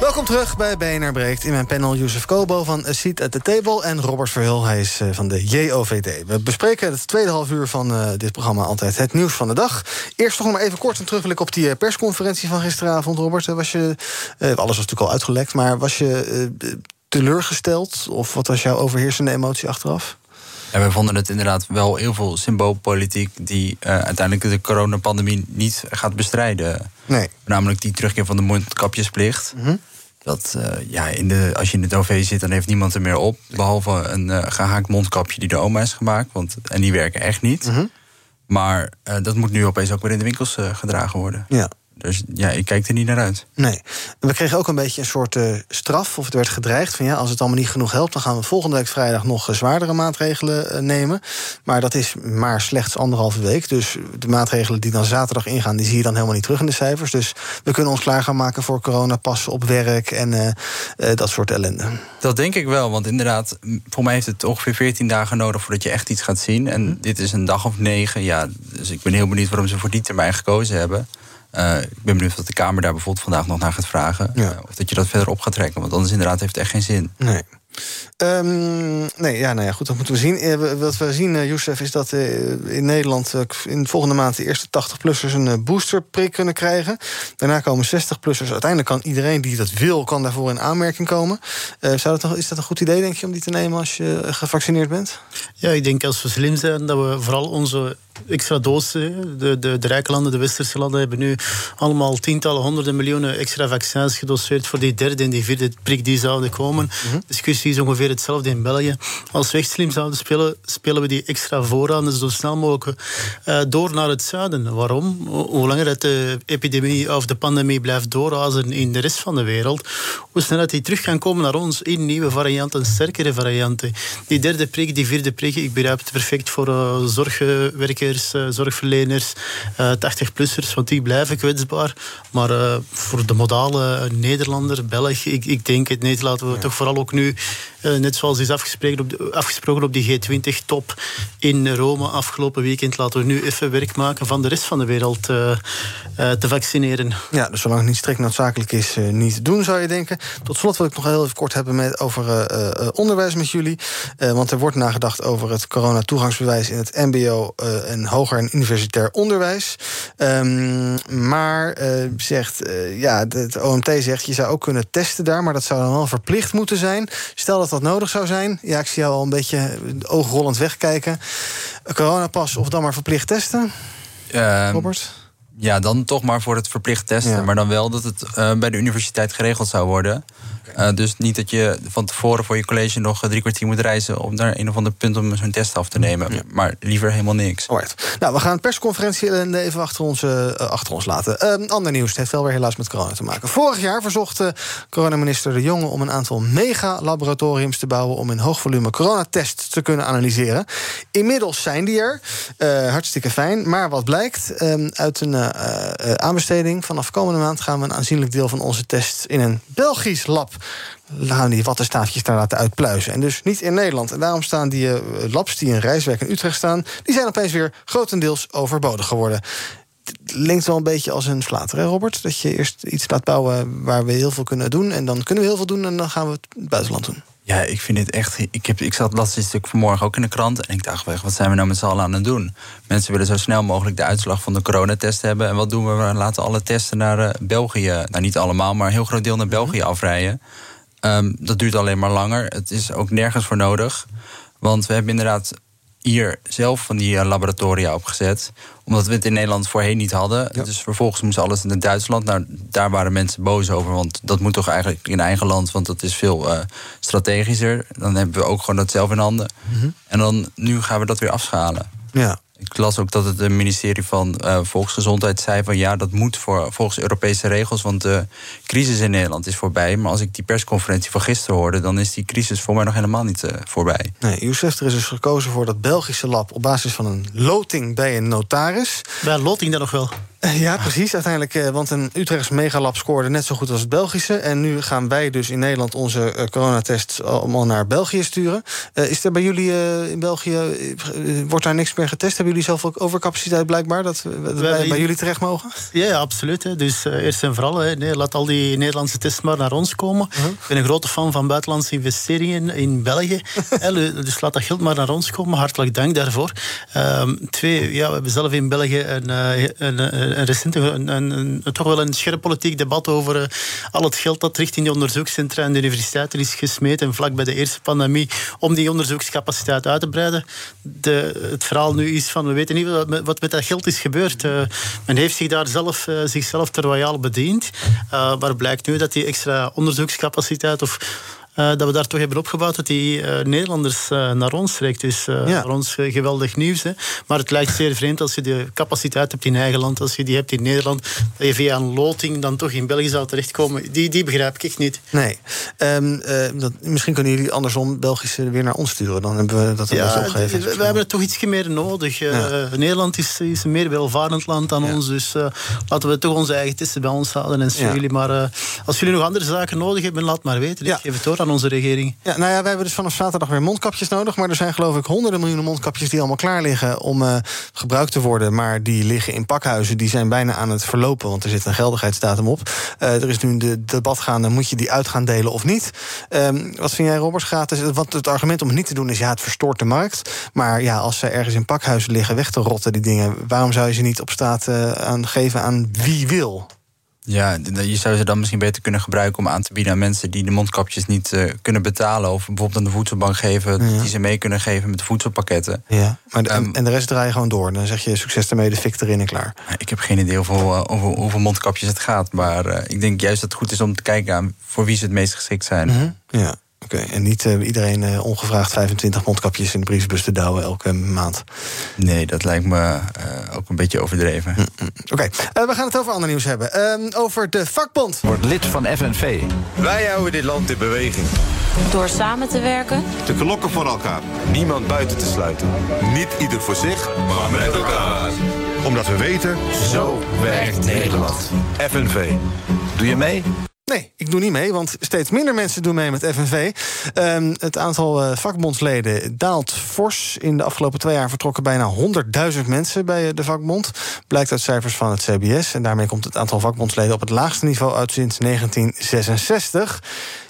Welkom terug bij BNR Breekt. In mijn panel Jozef Kobo van A Seat at the Table... en Robert Verhul, hij is van de JOVD. We bespreken het tweede half uur van uh, dit programma altijd het nieuws van de dag. Eerst nog maar even kort een terugblik op die persconferentie van gisteravond. Robert, was je, alles was natuurlijk al uitgelekt... maar was je teleurgesteld? Of wat was jouw overheersende emotie achteraf? Ja, wij vonden het inderdaad wel heel veel symboolpolitiek... die uh, uiteindelijk de coronapandemie niet gaat bestrijden. Nee. Namelijk die terugkeer van de mondkapjesplicht. Mm -hmm. Dat, uh, ja, in de, als je in het OV zit, dan heeft niemand er meer op. Behalve een uh, gehaakt mondkapje die de oma is gemaakt. Want, en die werken echt niet. Mm -hmm. Maar dat moet nu opeens ook weer in de winkels gedragen worden. Ja. Dus ja, ik kijk er niet naar uit. Nee. We kregen ook een beetje een soort uh, straf, of het werd gedreigd van ja, als het allemaal niet genoeg helpt, dan gaan we volgende week vrijdag nog uh, zwaardere maatregelen uh, nemen. Maar dat is maar slechts anderhalve week. Dus de maatregelen die dan zaterdag ingaan, die zie je dan helemaal niet terug in de cijfers. Dus we kunnen ons klaar gaan maken voor coronapassen op werk en dat soort ellende. Dat denk ik wel, want inderdaad, voor mij heeft het ongeveer 14 dagen nodig voordat je echt iets gaat zien. En hm. dit is een dag of negen. Ja, dus ik ben heel benieuwd waarom ze voor die termijn gekozen hebben. Uh, ik ben benieuwd of de Kamer daar bijvoorbeeld vandaag nog naar gaat vragen. Ja. Uh, of dat je dat verder op gaat trekken. Want anders inderdaad heeft het echt geen zin. Nee. Um, nee, ja, nou ja, goed, dat moeten we zien. Uh, wat we zien, uh, Youssef, is dat uh, in Nederland in de volgende maand de eerste 80-plussers een boosterprik kunnen krijgen. Daarna komen 60-plussers. Uiteindelijk kan iedereen die dat wil, kan daarvoor in aanmerking komen. zou dat is dat een goed idee, denk je, om die te nemen als je gevaccineerd bent? Ja, ik denk als we slim zijn, dat we vooral onze extra dozen. De, de, de rijke landen, de westerse landen hebben nu allemaal tientallen, honderden miljoenen extra vaccins gedoseerd voor die derde en die vierde prik die zouden komen. De discussie is ongeveer hetzelfde in België. Als we echt slim zouden spelen, spelen we die extra vooraan dus zo snel mogelijk uh, door naar het zuiden. Waarom? Hoe langer het de epidemie of de pandemie blijft doorrazen in de rest van de wereld, hoe sneller die terug kan komen naar ons in nieuwe varianten, sterkere varianten. Die derde prik, die vierde prik, ik begrijp het perfect voor uh, zorgwerkers, uh, zorgverleners, 80-plussers, want die blijven kwetsbaar. Maar voor de modale Nederlander, Belg, ik, ik denk het niet. Laten we ja. toch vooral ook nu net zoals is afgesproken op, de, afgesproken op die G20-top in Rome afgelopen weekend, laten we nu even werk maken van de rest van de wereld uh, uh, te vaccineren. Ja, dus zolang het niet strikt noodzakelijk is, niet doen, zou je denken. Tot slot wil ik nog heel even kort hebben met, over onderwijs met jullie. want er wordt nagedacht over het corona-toegangsbewijs in het MBO en hoger en universitair onderwijs. Um, maar zegt, ja, het OMT zegt, je zou ook kunnen testen daar, maar dat zou dan wel verplicht moeten zijn. Stel dat dat nodig zou zijn. Ja, ik zie jou al een beetje oogrollend wegkijken. Coronapas of dan maar verplicht testen? Uh, Robert? Ja, dan toch maar voor het verplicht testen. Ja. Maar dan wel dat het uh, bij de universiteit geregeld zou worden. Uh, dus niet dat je van tevoren voor je college nog drie kwartier moet reizen... om naar een of ander punt om zo'n test af te nemen. Ja. Maar liever helemaal niks. Alright. Nou, we gaan een persconferentie even achter ons, uh, achter ons laten. Uh, ander nieuws, het heeft wel weer helaas met corona te maken. Vorig jaar verzocht coronaminister De Jonge... om een aantal mega-laboratoriums te bouwen... om in hoog volume coronatests te kunnen analyseren. Inmiddels zijn die er. hartstikke fijn. Maar wat blijkt? uit een aanbesteding vanaf komende maand... gaan we een aanzienlijk deel van onze tests... in een Belgisch lab gaan die wattenstaafjes daar laten uitpluizen. En dus niet in Nederland. En daarom staan die uh, labs die in Rijswijk en Utrecht staan... die zijn opeens weer grotendeels overbodig geworden. Het linkt wel een beetje als een flater, Robert? Dat je eerst iets laat bouwen waar we heel veel kunnen doen... en dan kunnen we heel veel doen en dan gaan we het buitenland doen. Ja, ik vind het echt. Ik, heb, ik zat laatste stuk vanmorgen ook in de krant. En ik dacht, wat zijn we nou met z'n allen aan het doen? Mensen willen zo snel mogelijk de uitslag van de coronatest hebben. En wat doen we? We laten alle testen naar uh, België. Nou, niet allemaal, maar een heel groot deel naar België afrijden. Um, dat duurt alleen maar langer. Het is ook nergens voor nodig. Want we hebben inderdaad hier zelf van die laboratoria opgezet. Omdat we het in Nederland voorheen niet hadden. Dus vervolgens moest alles in Duitsland. Nou, daar waren mensen boos over. Want dat moet toch eigenlijk in eigen land. Want dat is veel uh, strategischer. Dan hebben we ook gewoon dat zelf in handen. Mm -hmm. En dan nu gaan we dat weer afschalen. Ja. Ik las ook dat het ministerie van uh, Volksgezondheid zei van ja, dat moet voor, volgens Europese regels, want de crisis in Nederland is voorbij. Maar als ik die persconferentie van gisteren hoorde, dan is die crisis voor mij nog helemaal niet uh, voorbij. Nee, Youssef, er is dus gekozen voor dat Belgische lab op basis van een loting bij een notaris. Bij een loting dan nog wel. Ja, precies. Uiteindelijk, eh, want een Utrechts megalab scoorde net zo goed als het Belgische. En nu gaan wij dus in Nederland onze uh, coronatests allemaal naar België sturen. Is er bij jullie in België, wordt daar niks meer getest? Hebben jullie zelf ook overcapaciteit blijkbaar, dat, dat wij bij, jullie terecht mogen? Ja, ja absoluut. Dus eerst en vooral, hè, laat al die Nederlandse tests maar naar ons komen. -huh. Ik ben een grote fan van buitenlandse investeringen in België. *laughs* dus laat dat geld maar naar ons komen. Hartelijk dank daarvoor. Um, twee, ja, we hebben zelf in België een, een een recent een, een, toch wel een scherp politiek debat over uh, al het geld dat richting de onderzoekscentra en de universiteiten is gesmeed. En vlak bij de eerste pandemie om die onderzoekscapaciteit uit te breiden. De, het verhaal nu is van we weten niet wat, wat met dat geld is gebeurd. Uh, men heeft zich daar zelf, uh, zichzelf ter royaal bediend. maar blijkt nu dat die extra onderzoekscapaciteit of uh, dat we daar toch hebben opgebouwd dat die uh, Nederlanders uh, naar ons trekt. Dus ja. voor ons geweldig nieuws. Hè. Maar het lijkt zeer vreemd als je de capaciteit hebt in eigen land, als je die hebt in Nederland, dat je via een loting dan toch in België zou terechtkomen. Die, die begrijp ik echt niet. Nee. Um, dat, misschien kunnen jullie andersom Belgische weer naar ons sturen. Dan hebben we dat ja, opgegeven. We, we hebben het toch iets meer nodig. Ja. Nederland is, is een meer welvarend land dan ja. ons. Dus laten we toch onze eigen testen bij ons houden. En jullie maar, als jullie nog andere zaken nodig hebben, laat maar weten. Ik geef het door aan onze regering. Ja, nou ja, wij hebben dus vanaf zaterdag weer mondkapjes nodig. Maar er zijn geloof ik honderden miljoenen mondkapjes die allemaal klaar liggen om uh, gebruikt te worden. Maar die liggen in pakhuizen. Die zijn bijna aan het verlopen, want er zit een geldigheidsdatum op. Uh, er is nu een debat gaande, moet je die uit gaan delen of niet? Um, wat vind jij, Robert? Gratis? Want het argument om het niet te doen is, ja, het verstoort de markt. Maar ja, als ze ergens in pakhuizen liggen weg te rotten, die dingen... waarom zou je ze niet op straat uh, geven aan wie wil? Ja, je zou ze dan misschien beter kunnen gebruiken om aan te bieden aan mensen die de mondkapjes niet uh, kunnen betalen. Of bijvoorbeeld aan de voedselbank geven, ja. die ze mee kunnen geven met de voedselpakketten. Ja, maar de, um, en de rest draai je gewoon door. Dan zeg je succes ermee, de fik erin en klaar. Ik heb geen idee hoeveel, uh, over hoeveel mondkapjes het gaat. Maar uh, ik denk juist dat het goed is om te kijken aan voor wie ze het meest geschikt zijn. Mm -hmm. Ja. Oké, okay, en niet uh, iedereen uh, ongevraagd 25 mondkapjes in de briefbus te douwen elke maand? Nee, dat lijkt me uh, ook een beetje overdreven. Mm -mm. Oké, okay. we gaan het over ander nieuws hebben. Ehm, over de vakbond. Wordt lid van FNV. Wij houden dit land in beweging. Door samen te werken. Te klokken voor elkaar. Niemand buiten te sluiten. Niet ieder voor zich, maar met elkaar. Omdat we weten... Zo werkt Nederland. FNV. Doe je mee? Nee, ik doe niet mee, want steeds minder mensen doen mee met FNV. Um, het aantal uh, vakbondsleden daalt fors. In de afgelopen twee jaar vertrokken bijna 100.000 mensen bij de vakbond. Blijkt uit cijfers van het CBS. En daarmee komt het aantal vakbondsleden op het laagste niveau uit sinds 1966.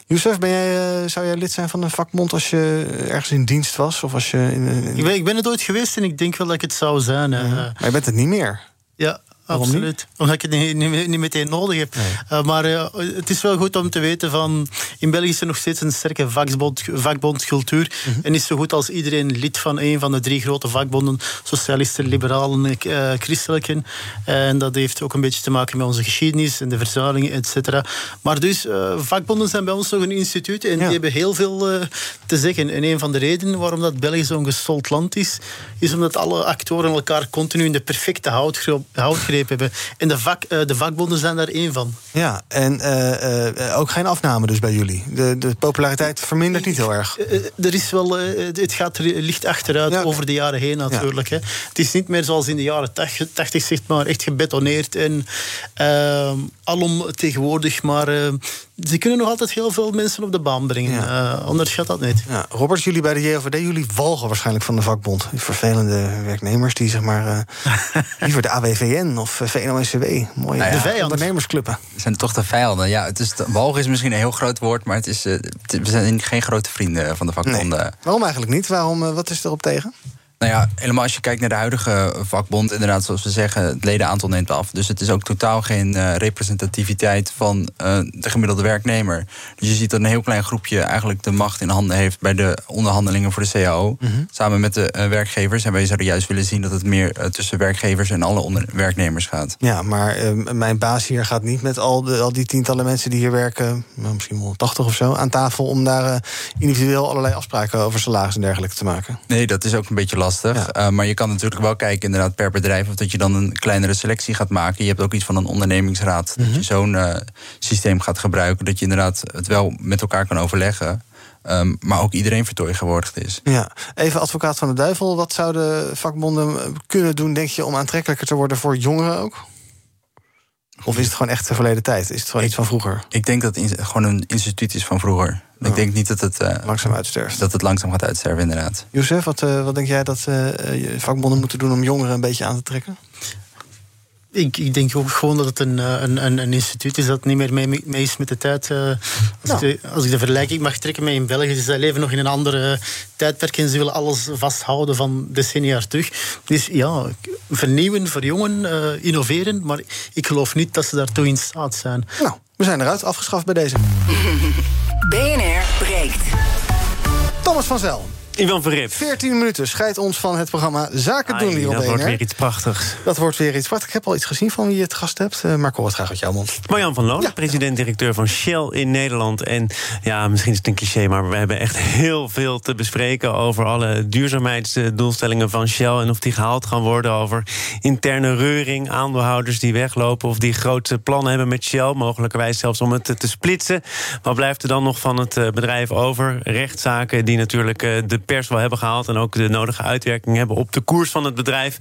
Youssef, ben jij, uh, zou jij lid zijn van een vakbond als je ergens in dienst was? Of als je in, in... Ik, ben, ik ben het ooit geweest en ik denk wel dat ik het zou zijn. Uh, maar je bent het niet meer. Ja, Absoluut. Niet? Omdat ik het niet, niet, niet meteen nodig heb. Nee. Uh, maar uh, het is wel goed om te weten van... In België is er nog steeds een sterke vakbond, vakbondscultuur. Mm -hmm. En is zo goed als iedereen lid van een van de drie grote vakbonden. Socialisten, liberalen, uh, christelijken. En dat heeft ook een beetje te maken met onze geschiedenis... en de verzuilingen, et cetera. Maar dus, vakbonden zijn bij ons nog een instituut... en ja. die hebben heel veel te zeggen. En een van de redenen waarom dat België zo'n gestold land is... is omdat alle actoren elkaar continu in de perfecte houtgreep, houtgreep hebben. En de, vak, uh, de vakbonden zijn daar één van. Ja, en uh, uh, ook geen afname dus bij jullie. De, de populariteit vermindert niet heel erg. er is wel, het gaat licht achteruit ja. over de jaren heen natuurlijk. Ja. Hè. Het is niet meer zoals in de jaren 80, zeg maar, echt gebetoneerd en alom tegenwoordig. Maar ze kunnen nog altijd heel veel mensen op de baan brengen. Eh, onderschat dat niet. Ja, Robert, jullie bij de JOVD, jullie walgen waarschijnlijk van de vakbond. Die vervelende werknemers die zeg maar eh, *laughs* liever de AWVN of eh, VNO-NCW. Mooie Nou ja, de vijand. ondernemersclubben. Het zijn toch de vijanden. Ja, het is, walgen is misschien een heel groot woord, maar het is, eh, het- we zijn geen grote vrienden van de vakbonden. Waarom eigenlijk niet? Waarom, eh, wat is erop tegen? Nou ja, helemaal als je kijkt naar de huidige vakbond, inderdaad, zoals we zeggen, het ledenaantal neemt af. Dus het is ook totaal geen eh, representativiteit van eh, de gemiddelde werknemer. Dus je ziet dat een heel klein groepje eigenlijk de macht in handen heeft bij de onderhandelingen voor de CAO. Mhm. Samen met de eh, werkgevers. En wij zouden juist willen zien dat het meer eh, tussen werkgevers en alle onder werknemers gaat. Ja, maar eh, mijn baas hier gaat niet met al, de, al die tientallen mensen die hier werken, nou, misschien wel 80 of zo, aan tafel om daar eh, individueel allerlei afspraken over salaris en dergelijke te maken. Nee, dat is ook een beetje lastig. Eh, maar je kan natuurlijk wel kijken inderdaad per bedrijf... of dat je dan een kleinere selectie gaat maken. Je hebt ook iets van een ondernemingsraad. Dat je zo'n eh, systeem gaat gebruiken. Dat je inderdaad het wel met elkaar kan overleggen. Ehm, maar ook iedereen vertegenwoordigd is. Ja, even advocaat van de duivel. Wat zouden vakbonden kunnen doen, denk je, om aantrekkelijker te worden voor jongeren ook? Of is het gewoon echt de verleden tijd? Is het gewoon iets van vroeger? Ik denk dat het gewoon een instituut is van vroeger. Ik denk niet dat het... Oh. langzaam uitsterft. Dat het langzaam gaat uitsterven, inderdaad. Youssef, wat, eh, wat denk jij dat eh, vakbonden moeten doen om jongeren een beetje aan te trekken? Ik, ik denk ook gewoon dat het een, eh, een, een, een instituut is dat niet meer mee, mee is met de tijd. eh, als, ik de, als ik de vergelijking mag trekken met in België, zij leven nog in een andere tijdperk en ze willen alles vasthouden van decennia terug. Dus ja, vernieuwen, verjongen, eh, innoveren, maar ik geloof niet dat ze daartoe in staat zijn. Nou, we zijn eruit, afgeschaft bij deze. *laughs* BNR breekt. Thomas van Zel. Ivan Verrip. 14 minuten scheidt ons van het programma Zaken doen hier op dat wordt weer iets prachtigs. Dat wordt weer iets prachtigs. Ik heb al iets gezien van wie je het gast hebt, eh, maar ik hoor het graag uit jouw mond. Marjan van Loon, president-directeur van Shell in Nederland. En ja, misschien is het een cliché, maar we hebben echt heel veel te bespreken over alle duurzaamheidsdoelstellingen van Shell en of die gehaald gaan worden. Over interne reuring, aandeelhouders die weglopen of die grote plannen hebben met Shell, mogelijkerwijs zelfs om het te, te splitsen. Wat blijft er dan nog van het eh, bedrijf over? Rechtszaken die natuurlijk eh, de pers wel hebben gehaald en ook de nodige uitwerking hebben op de koers van het bedrijf.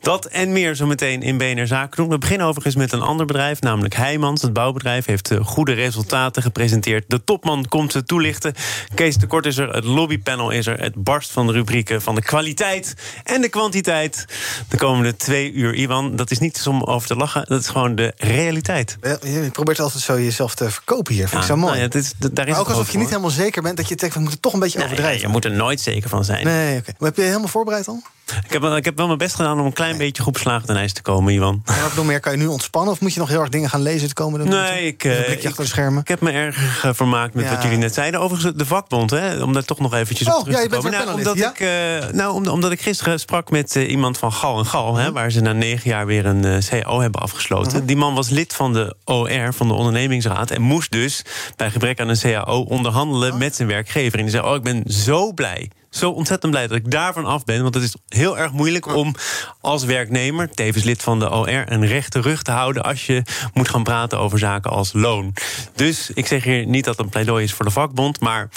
Dat en meer zometeen in BNR Zaken doen. We beginnen overigens met een ander bedrijf, namelijk Heijmans. Het bouwbedrijf heeft eh, goede resultaten gepresenteerd. De topman komt ze toelichten. Kees de Kort is er, het lobbypanel is er. Het barst van de rubrieken van de kwaliteit en de kwantiteit. De komende twee uur, Iwan, dat is niet om over te lachen. Dat is gewoon de realiteit. Je probeert altijd zo jezelf te verkopen hier. Vind ik Ja, zo mooi. nou ja, het is- daar is maar ook alsof je niet helemaal zeker bent dat je denkt, we moeten toch een beetje overdrijven. je moet er nooit zeker van zijn. Nee, oké. Maar heb je je helemaal voorbereid al? Ik heb, wel- ik heb wel mijn best gedaan om een klein beetje beslagen ten ijs te komen, Iwan. En wat nog meer, kan je nu ontspannen? Of moet je nog heel erg dingen gaan lezen de komende minuten? Nee, ik, Een eh, blikje achter de schermen. Ik heb me erg eh, vermaakt met Ja. wat jullie net zeiden. Overigens, de vakbond, hè, om daar toch nog eventjes op Oh, terug ja, je te bent komen. Nou, omdat, ik, eh, nou, omdat, omdat ik gisteren sprak met eh, iemand van Gal en Gal... Hè, waar ze na negen jaar weer een eh, CAO hebben afgesloten. Die man was lid van de OR, van de ondernemingsraad... en moest dus bij gebrek aan een CAO onderhandelen met zijn werkgever. En die zei, oh, ik ben zo blij... Zo ontzettend blij dat ik daarvan af ben. Want het is heel erg moeilijk om als werknemer, tevens lid van de OR, een rechte rug te houden als je moet gaan praten over zaken als loon. Dus ik zeg hier niet dat het een pleidooi is voor de vakbond, maar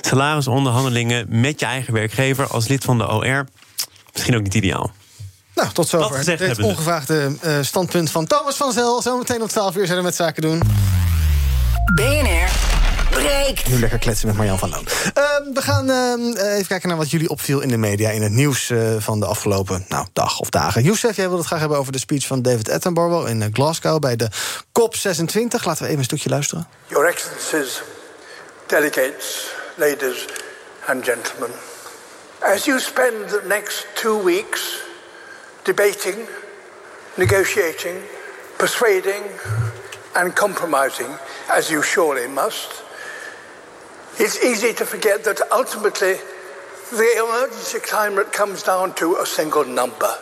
salarisonderhandelingen met je eigen werkgever als lid van de OR, misschien ook niet ideaal. Nou, tot Dat zover gezegd het hebbende. ongevraagde eh, standpunt van Thomas van Zel. Zometeen om 12 uur zijn we met zaken doen. BNR breekt. Nu lekker kletsen met Marjan van Loon. Ehm, we gaan ehm, eh, even kijken naar wat jullie opviel in de media... in het nieuws eh, van de afgelopen nou, dag of dagen. Youssef, jij wil het graag hebben over de speech van David Attenborough... in eh, Glasgow bij de COP26. Laten we even een stukje luisteren. Your Excellencies, delegates, ladies and gentlemen, as you spend the next two weeks debating, negotiating, persuading, and compromising, as you surely must, it's easy to forget that ultimately the emergency climate comes down to a single number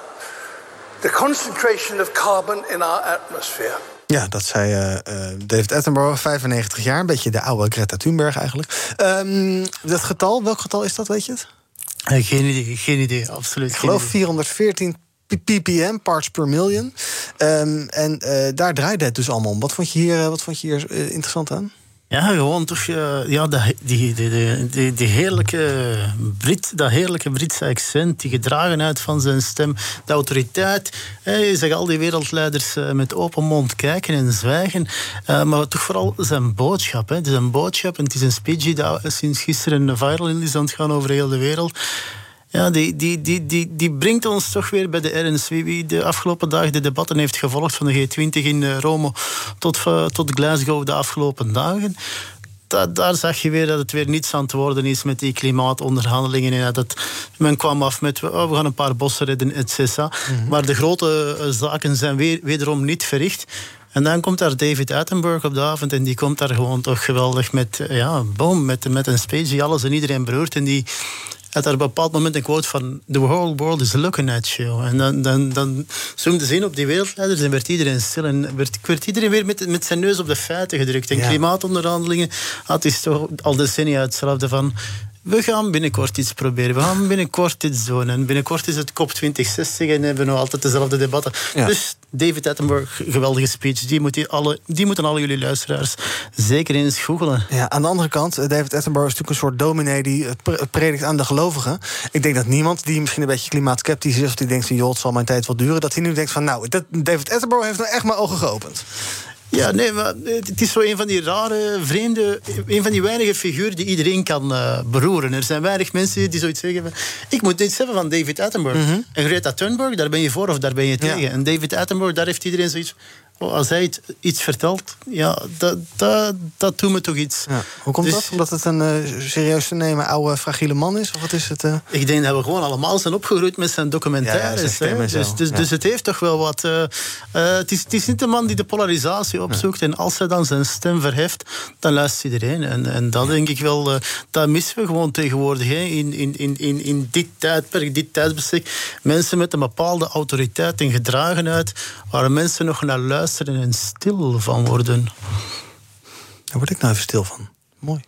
the concentration of carbon in our atmosphere. Ja, dat zei eh, eh, David Attenborough, 95 jaar. Een beetje de oude Greta Thunberg eigenlijk. Ehm, dat getal, welk getal is dat, weet je het? Eh, geen idee, geen idee, absoluut. Ik geloof 414 ppm, parts per million. Ehm, en eh, daar draaide het dus allemaal om. Wat vond je hier, wat vond je hier interessant aan? Ja, gewoon toch uh, ja, die, die, die, die, heerlijke Brit, dat heerlijke Britse accent, die gedragenheid van zijn stem, de autoriteit. je zegt al die wereldleiders uh, met open mond kijken en zwijgen. Uh, maar toch vooral zijn boodschap. Het is een boodschap en het is een speech die sinds gisteren viral is aan het gaan over heel de wereld. Ja, die, die, die, die, die brengt ons toch weer bij de ernst. Wie de afgelopen dagen de debatten heeft gevolgd van de G20 in eh, Rome tot, eh, tot Glasgow de afgelopen dagen. daar zag je weer dat het weer niets aan het worden is met die klimaatonderhandelingen. En dat men kwam af met oh, we gaan een paar bossen redden, et cetera. Mhm. Maar de grote eh, zaken zijn weer, wederom niet verricht. En dan komt daar David Attenborough op de avond en die komt daar gewoon toch geweldig met, ja, boom, met, met een speech die alles en iedereen beroert. En die, had op een bepaald moment een quote van... The whole world is looking at you. En dan, dan, dan zoomde ze in op die wereldleiders en werd iedereen stil. En werd, werd iedereen weer met, met zijn neus op de feiten gedrukt. En klimaatonderhandelingen had is toch al decennia hetzelfde van we gaan binnenkort iets proberen. We gaan binnenkort iets doen. En binnenkort is het COP 2060 en hebben we nog altijd dezelfde debatten. Dus David Attenborough, geweldige speech. Die, moet die, alle, die moeten alle jullie luisteraars zeker eens googelen. Ja, aan de andere kant, eh, David Attenborough is natuurlijk een soort dominee die predikt aan de gelovigen. Ik denk dat niemand die misschien een beetje klimaatskeptisch is, of die denkt van joh, het zal mijn tijd wel duren, dat hij nu denkt van nou, David Attenborough heeft nou echt mijn ogen geopend. Ja, nee, maar het is zo een van die rare, vreemde, een van die weinige figuren die iedereen kan uh, beroeren. Er zijn weinig mensen die zoiets zeggen. ik moet iets hebben van David Attenborough. Mhm. En Greta Thunberg, daar ben je voor of daar ben je tegen. En David Attenborough, daar heeft iedereen zoiets als hij iets vertelt, ja, dat, dat, dat doet me toch iets. Ja. Hoe komt dus- dat? Omdat het een uh, serieus te nemen oude, fragiele man is? Of wat is het? Uh... Ik denk dat we gewoon allemaal zijn opgegroeid met zijn documentaires. Ja, dus, dus, dus het heeft toch wel wat... Uh, het, is, het is niet de man die de polarisatie opzoekt. En als hij dan zijn stem verheft, dan luistert iedereen. En, en dat denk ik wel... dat missen we gewoon tegenwoordig. Hè. In, in, in, in, in dit tijdperk, dit tijdsbestek. Mensen met een bepaalde autoriteit en gedragenheid... waar mensen nog naar luisteren luisteren en stil van worden. Daar word ik nou even stil van. Mooi.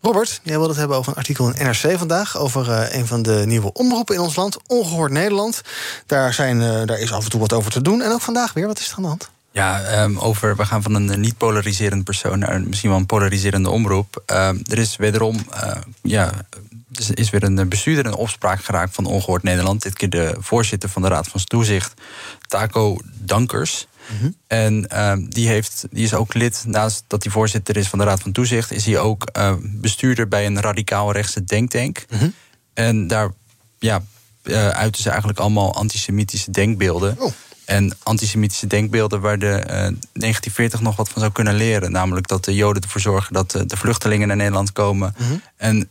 Robert, jij wilde het hebben over een artikel in NRC vandaag... over uh, een van de nieuwe omroepen in ons land, Ongehoord Nederland. Daar, zijn, uh, daar is af en toe wat over te doen. En ook vandaag weer, wat is er aan de hand? Ja, um, over, we gaan van een niet polariserend persoon naar misschien wel een polariserende omroep. Uh, er is wederom, uh, ja, er is weer een bestuurder in opspraak geraakt van Ongehoord Nederland. Dit keer de voorzitter van de Raad van Toezicht, Taco Dankers. Mhm. En ehm, die, heeft, die is ook lid, naast dat hij voorzitter is van de Raad van Toezicht, is hij ook uh, bestuurder bij een radicaal rechtse denktank. Mhm. En daar ja, uh, uiten ze eigenlijk allemaal antisemitische denkbeelden. Oh. En antisemitische denkbeelden waar de uh, eh, 1940 nog wat van zou kunnen leren. Namelijk dat de Joden ervoor zorgen dat de vluchtelingen naar Nederland komen. Mhm. En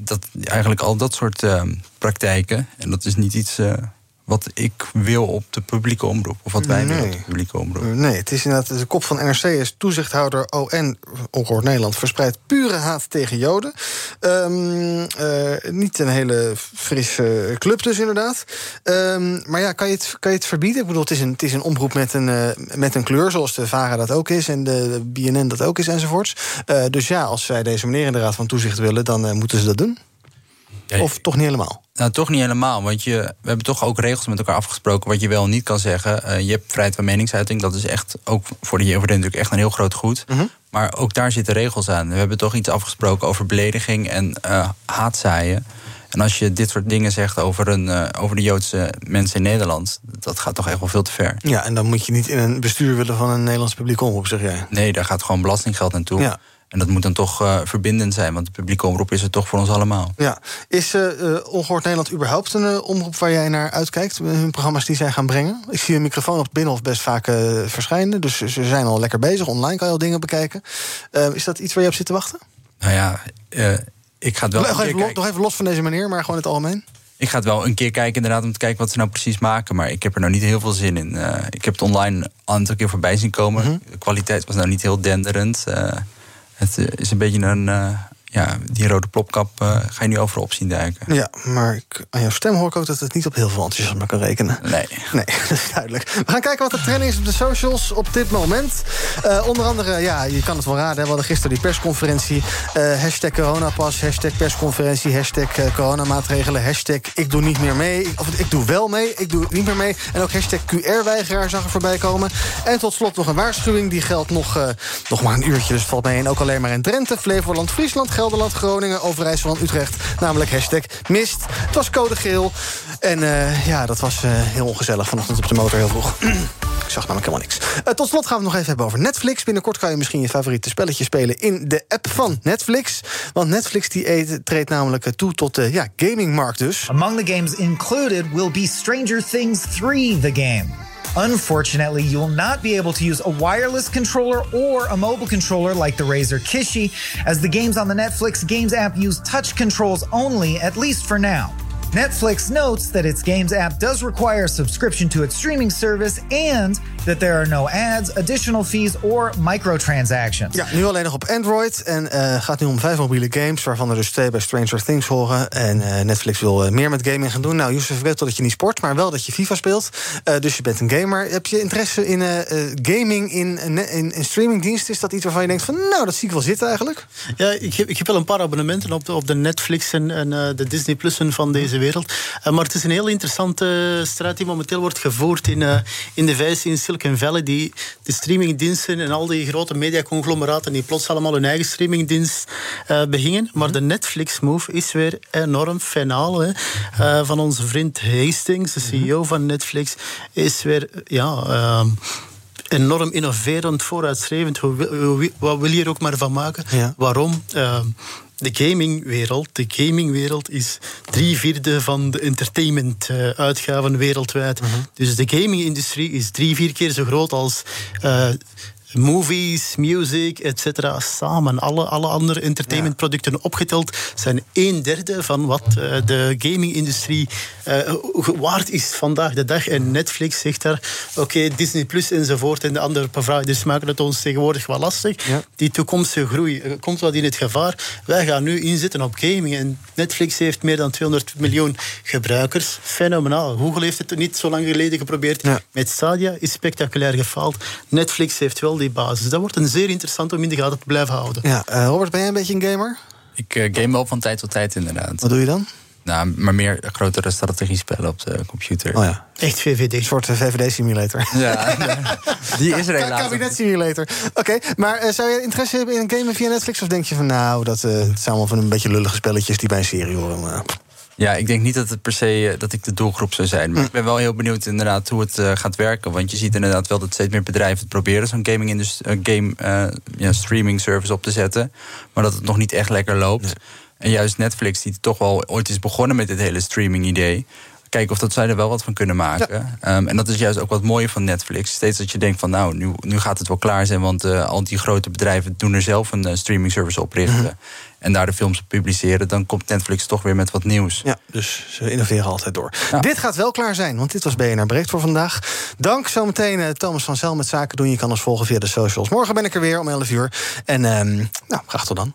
dat, eigenlijk al dat soort ehm, praktijken. En dat is niet iets wat ik wil op de publieke omroep. Of wat wij willen op de publieke omroep. Nee, het is inderdaad de kop van NRC is toezichthouder ON, Ongehoord Nederland, verspreidt pure haat tegen Joden. Um, niet een hele frisse club dus inderdaad. Um, maar ja, kan je, het, kan je het verbieden? Ik bedoel, het is een, het is een omroep met een, uh, met een kleur, zoals de VARA dat ook is en de BNN dat ook is enzovoorts. Uh, dus ja, als zij deze meneer in de Raad van Toezicht willen, dan moeten ze dat doen. Of toch niet helemaal? Nou, toch niet helemaal. Want je, we hebben toch ook regels met elkaar afgesproken wat je wel en niet kan zeggen. Uh, je hebt vrijheid van meningsuiting. Dat is echt ook voor de JVD natuurlijk echt een heel groot goed. Mhm. Maar ook daar zitten regels aan. We hebben toch iets afgesproken over belediging en uh, haatzaaien. En als je dit soort dingen zegt over, een, uh, over de Joodse mensen in Nederland, dat gaat toch echt wel veel te ver. Ja, en dan moet je niet in een bestuur willen van een Nederlands publiek omroep, zeg jij? Nee, daar gaat gewoon belastinggeld naartoe. Ja. En dat moet dan toch uh, verbindend zijn, want de publieke omroep is het toch voor ons allemaal. Ja. Is uh, Ongehoord Nederland überhaupt een omroep waar jij naar uitkijkt? Hun programma's die zij gaan brengen? Ik zie een microfoon op het Binnenhof best vaak verschijnen. Dus ze zijn al lekker bezig. Online kan je al dingen bekijken. is dat iets waar je op zit te wachten? Nou ja, ik ga het wel. Nog even, los, nog even los van deze meneer, maar gewoon in het algemeen. Ik ga het wel een keer kijken, inderdaad, om te kijken wat ze nou precies maken. Maar ik heb er nou niet heel veel zin in. ik heb het online een aantal keer voorbij zien komen. Mhm. De kwaliteit was nou niet heel denderend. Het eh, is een beetje een, uh, ja, die rode plopkap eh, ga je nu overal op zien duiken. Ja, maar ik, aan jouw stem hoor ik ook dat het niet op heel veel enthousiasme kan rekenen. Nee. Nee, *laughs* dat is duidelijk. We gaan kijken wat de trending is op de socials op dit moment. Uh, onder andere, ja, je kan het wel raden. We hadden gisteren die persconferentie. Uh, hashtag coronapas, hashtag persconferentie, hashtag coronamaatregelen, hashtag ik doe niet meer mee. Of ik doe wel mee, ik doe niet meer mee. En ook hashtag QR-weigeraar zag er voorbij komen. En tot slot nog een waarschuwing. Die geldt nog, nog maar een uurtje, dus het valt mee. En ook alleen maar in Drenthe, Flevoland, Friesland, Gelderland, Groningen, Overijssel en Utrecht. Namelijk hashtag mist. Het was code geel. En uh, ja, dat was uh, heel ongezellig vanochtend op de motor heel vroeg. *clears throat* Ik zag namelijk helemaal niks. Uh, tot slot gaan we het nog even hebben over Netflix. Binnenkort kan je misschien je favoriete spelletje spelen in de app van Netflix. Want Netflix die treedt namelijk toe tot de ja, gamingmarkt dus. Among the games included will be Stranger Things 3, the game. Unfortunately, you will not be able to use a wireless controller or a mobile controller like the Razer Kishi, as the games on the Netflix Games app use touch controls only, at least for now. Netflix notes that its Games app does require a subscription to its streaming service and that there are no ads, additional fees or microtransactions. Ja, nu alleen nog op Android en uh, gaat nu om vijf mobiele games, waarvan er dus twee bij Stranger Things horen. En uh, Netflix wil uh, meer met gaming gaan doen. Nou, Youssef weet dat je niet sport, maar wel dat je FIFA speelt. dus je bent een gamer. Heb je interesse in gaming in, in, in streamingdiensten? Is dat iets waarvan je denkt van, nou, dat zie ik wel zitten eigenlijk? Ja, ik heb, ik heb wel een paar abonnementen op de, op de Netflix en, en de Disney Plussen van deze wereld. maar het is een heel interessante strijd die momenteel wordt gevoerd in, in de VS in Silicon Valley, die de streamingdiensten en al die grote mediaconglomeraten die plots allemaal hun eigen streamingdienst begingen. Maar de Netflix-move is weer enorm fenaal. Hè. Uh, van onze vriend Hastings, de CEO van Netflix, is weer ja, enorm innoverend, vooruitstrevend. Wat wil je er ook maar van maken? Ja. Waarom? De gamingwereld. De gamingwereld is drie vierde van de entertainment-uitgaven wereldwijd. Dus de gaming-industrie is drie, vier keer zo groot als uh, movies, music, etc. samen. Alle, alle andere entertainmentproducten opgeteld zijn een derde van wat uh, de gaming-industrie uh, waard is vandaag de dag. En Netflix zegt daar, oké, okay, Disney Plus enzovoort en de andere providers maken het ons tegenwoordig wel lastig. Ja. Die toekomstige groei uh, komt wat in het gevaar. Wij gaan nu inzetten op gaming. En Netflix heeft meer dan 200 miljoen gebruikers. Fenomenaal. Google heeft het niet zo lang geleden geprobeerd. Ja. Met Stadia is spectaculair gefaald. Netflix heeft wel die basis. Dat wordt een zeer interessant om in de gaten te blijven houden. Ja, uh, Robert, ben jij een beetje een gamer? Ik uh, game wel van tijd tot tijd inderdaad. Wat doe je dan? Nou, maar meer grotere strategiespellen op de computer. Oh ja. Echt VVD. Een soort VVD-simulator. Ja, *laughs* die is er helaas. Kabinet-simulator. Oké, okay, maar uh, zou je interesse hebben in een game via Netflix? Of denk je van, nou, dat uh, het zijn allemaal van een beetje lullige spelletjes die bij een serie horen? Ja, ik denk niet dat het per se dat ik de doelgroep zou zijn. Maar ik ben wel heel benieuwd inderdaad hoe het uh, gaat werken. Want je ziet inderdaad wel dat steeds meer bedrijven het proberen zo'n gaming uh, game uh, ja, streaming service op te zetten. Maar dat het nog niet echt lekker loopt. Nee. En juist Netflix, die toch wel ooit is begonnen met dit hele streaming idee. Kijken of dat zij er wel wat van kunnen maken. Ja. Um, en dat is juist ook wat mooie van Netflix. Steeds dat je denkt van nou, nu, nu gaat het wel klaar zijn. Want al die grote bedrijven doen er zelf een streaming service oprichten. Mm -hmm en daar de films publiceren, dan komt Netflix toch weer met wat nieuws. Ja, dus ze innoveren altijd door. Ja. Dit gaat wel klaar zijn, want dit was BNR Breekt voor vandaag. Dank zometeen uh, Thomas van Zel met Zaken doen. Je kan ons volgen via de socials. Morgen ben ik er weer om 11 uur. En um, nou, graag tot dan.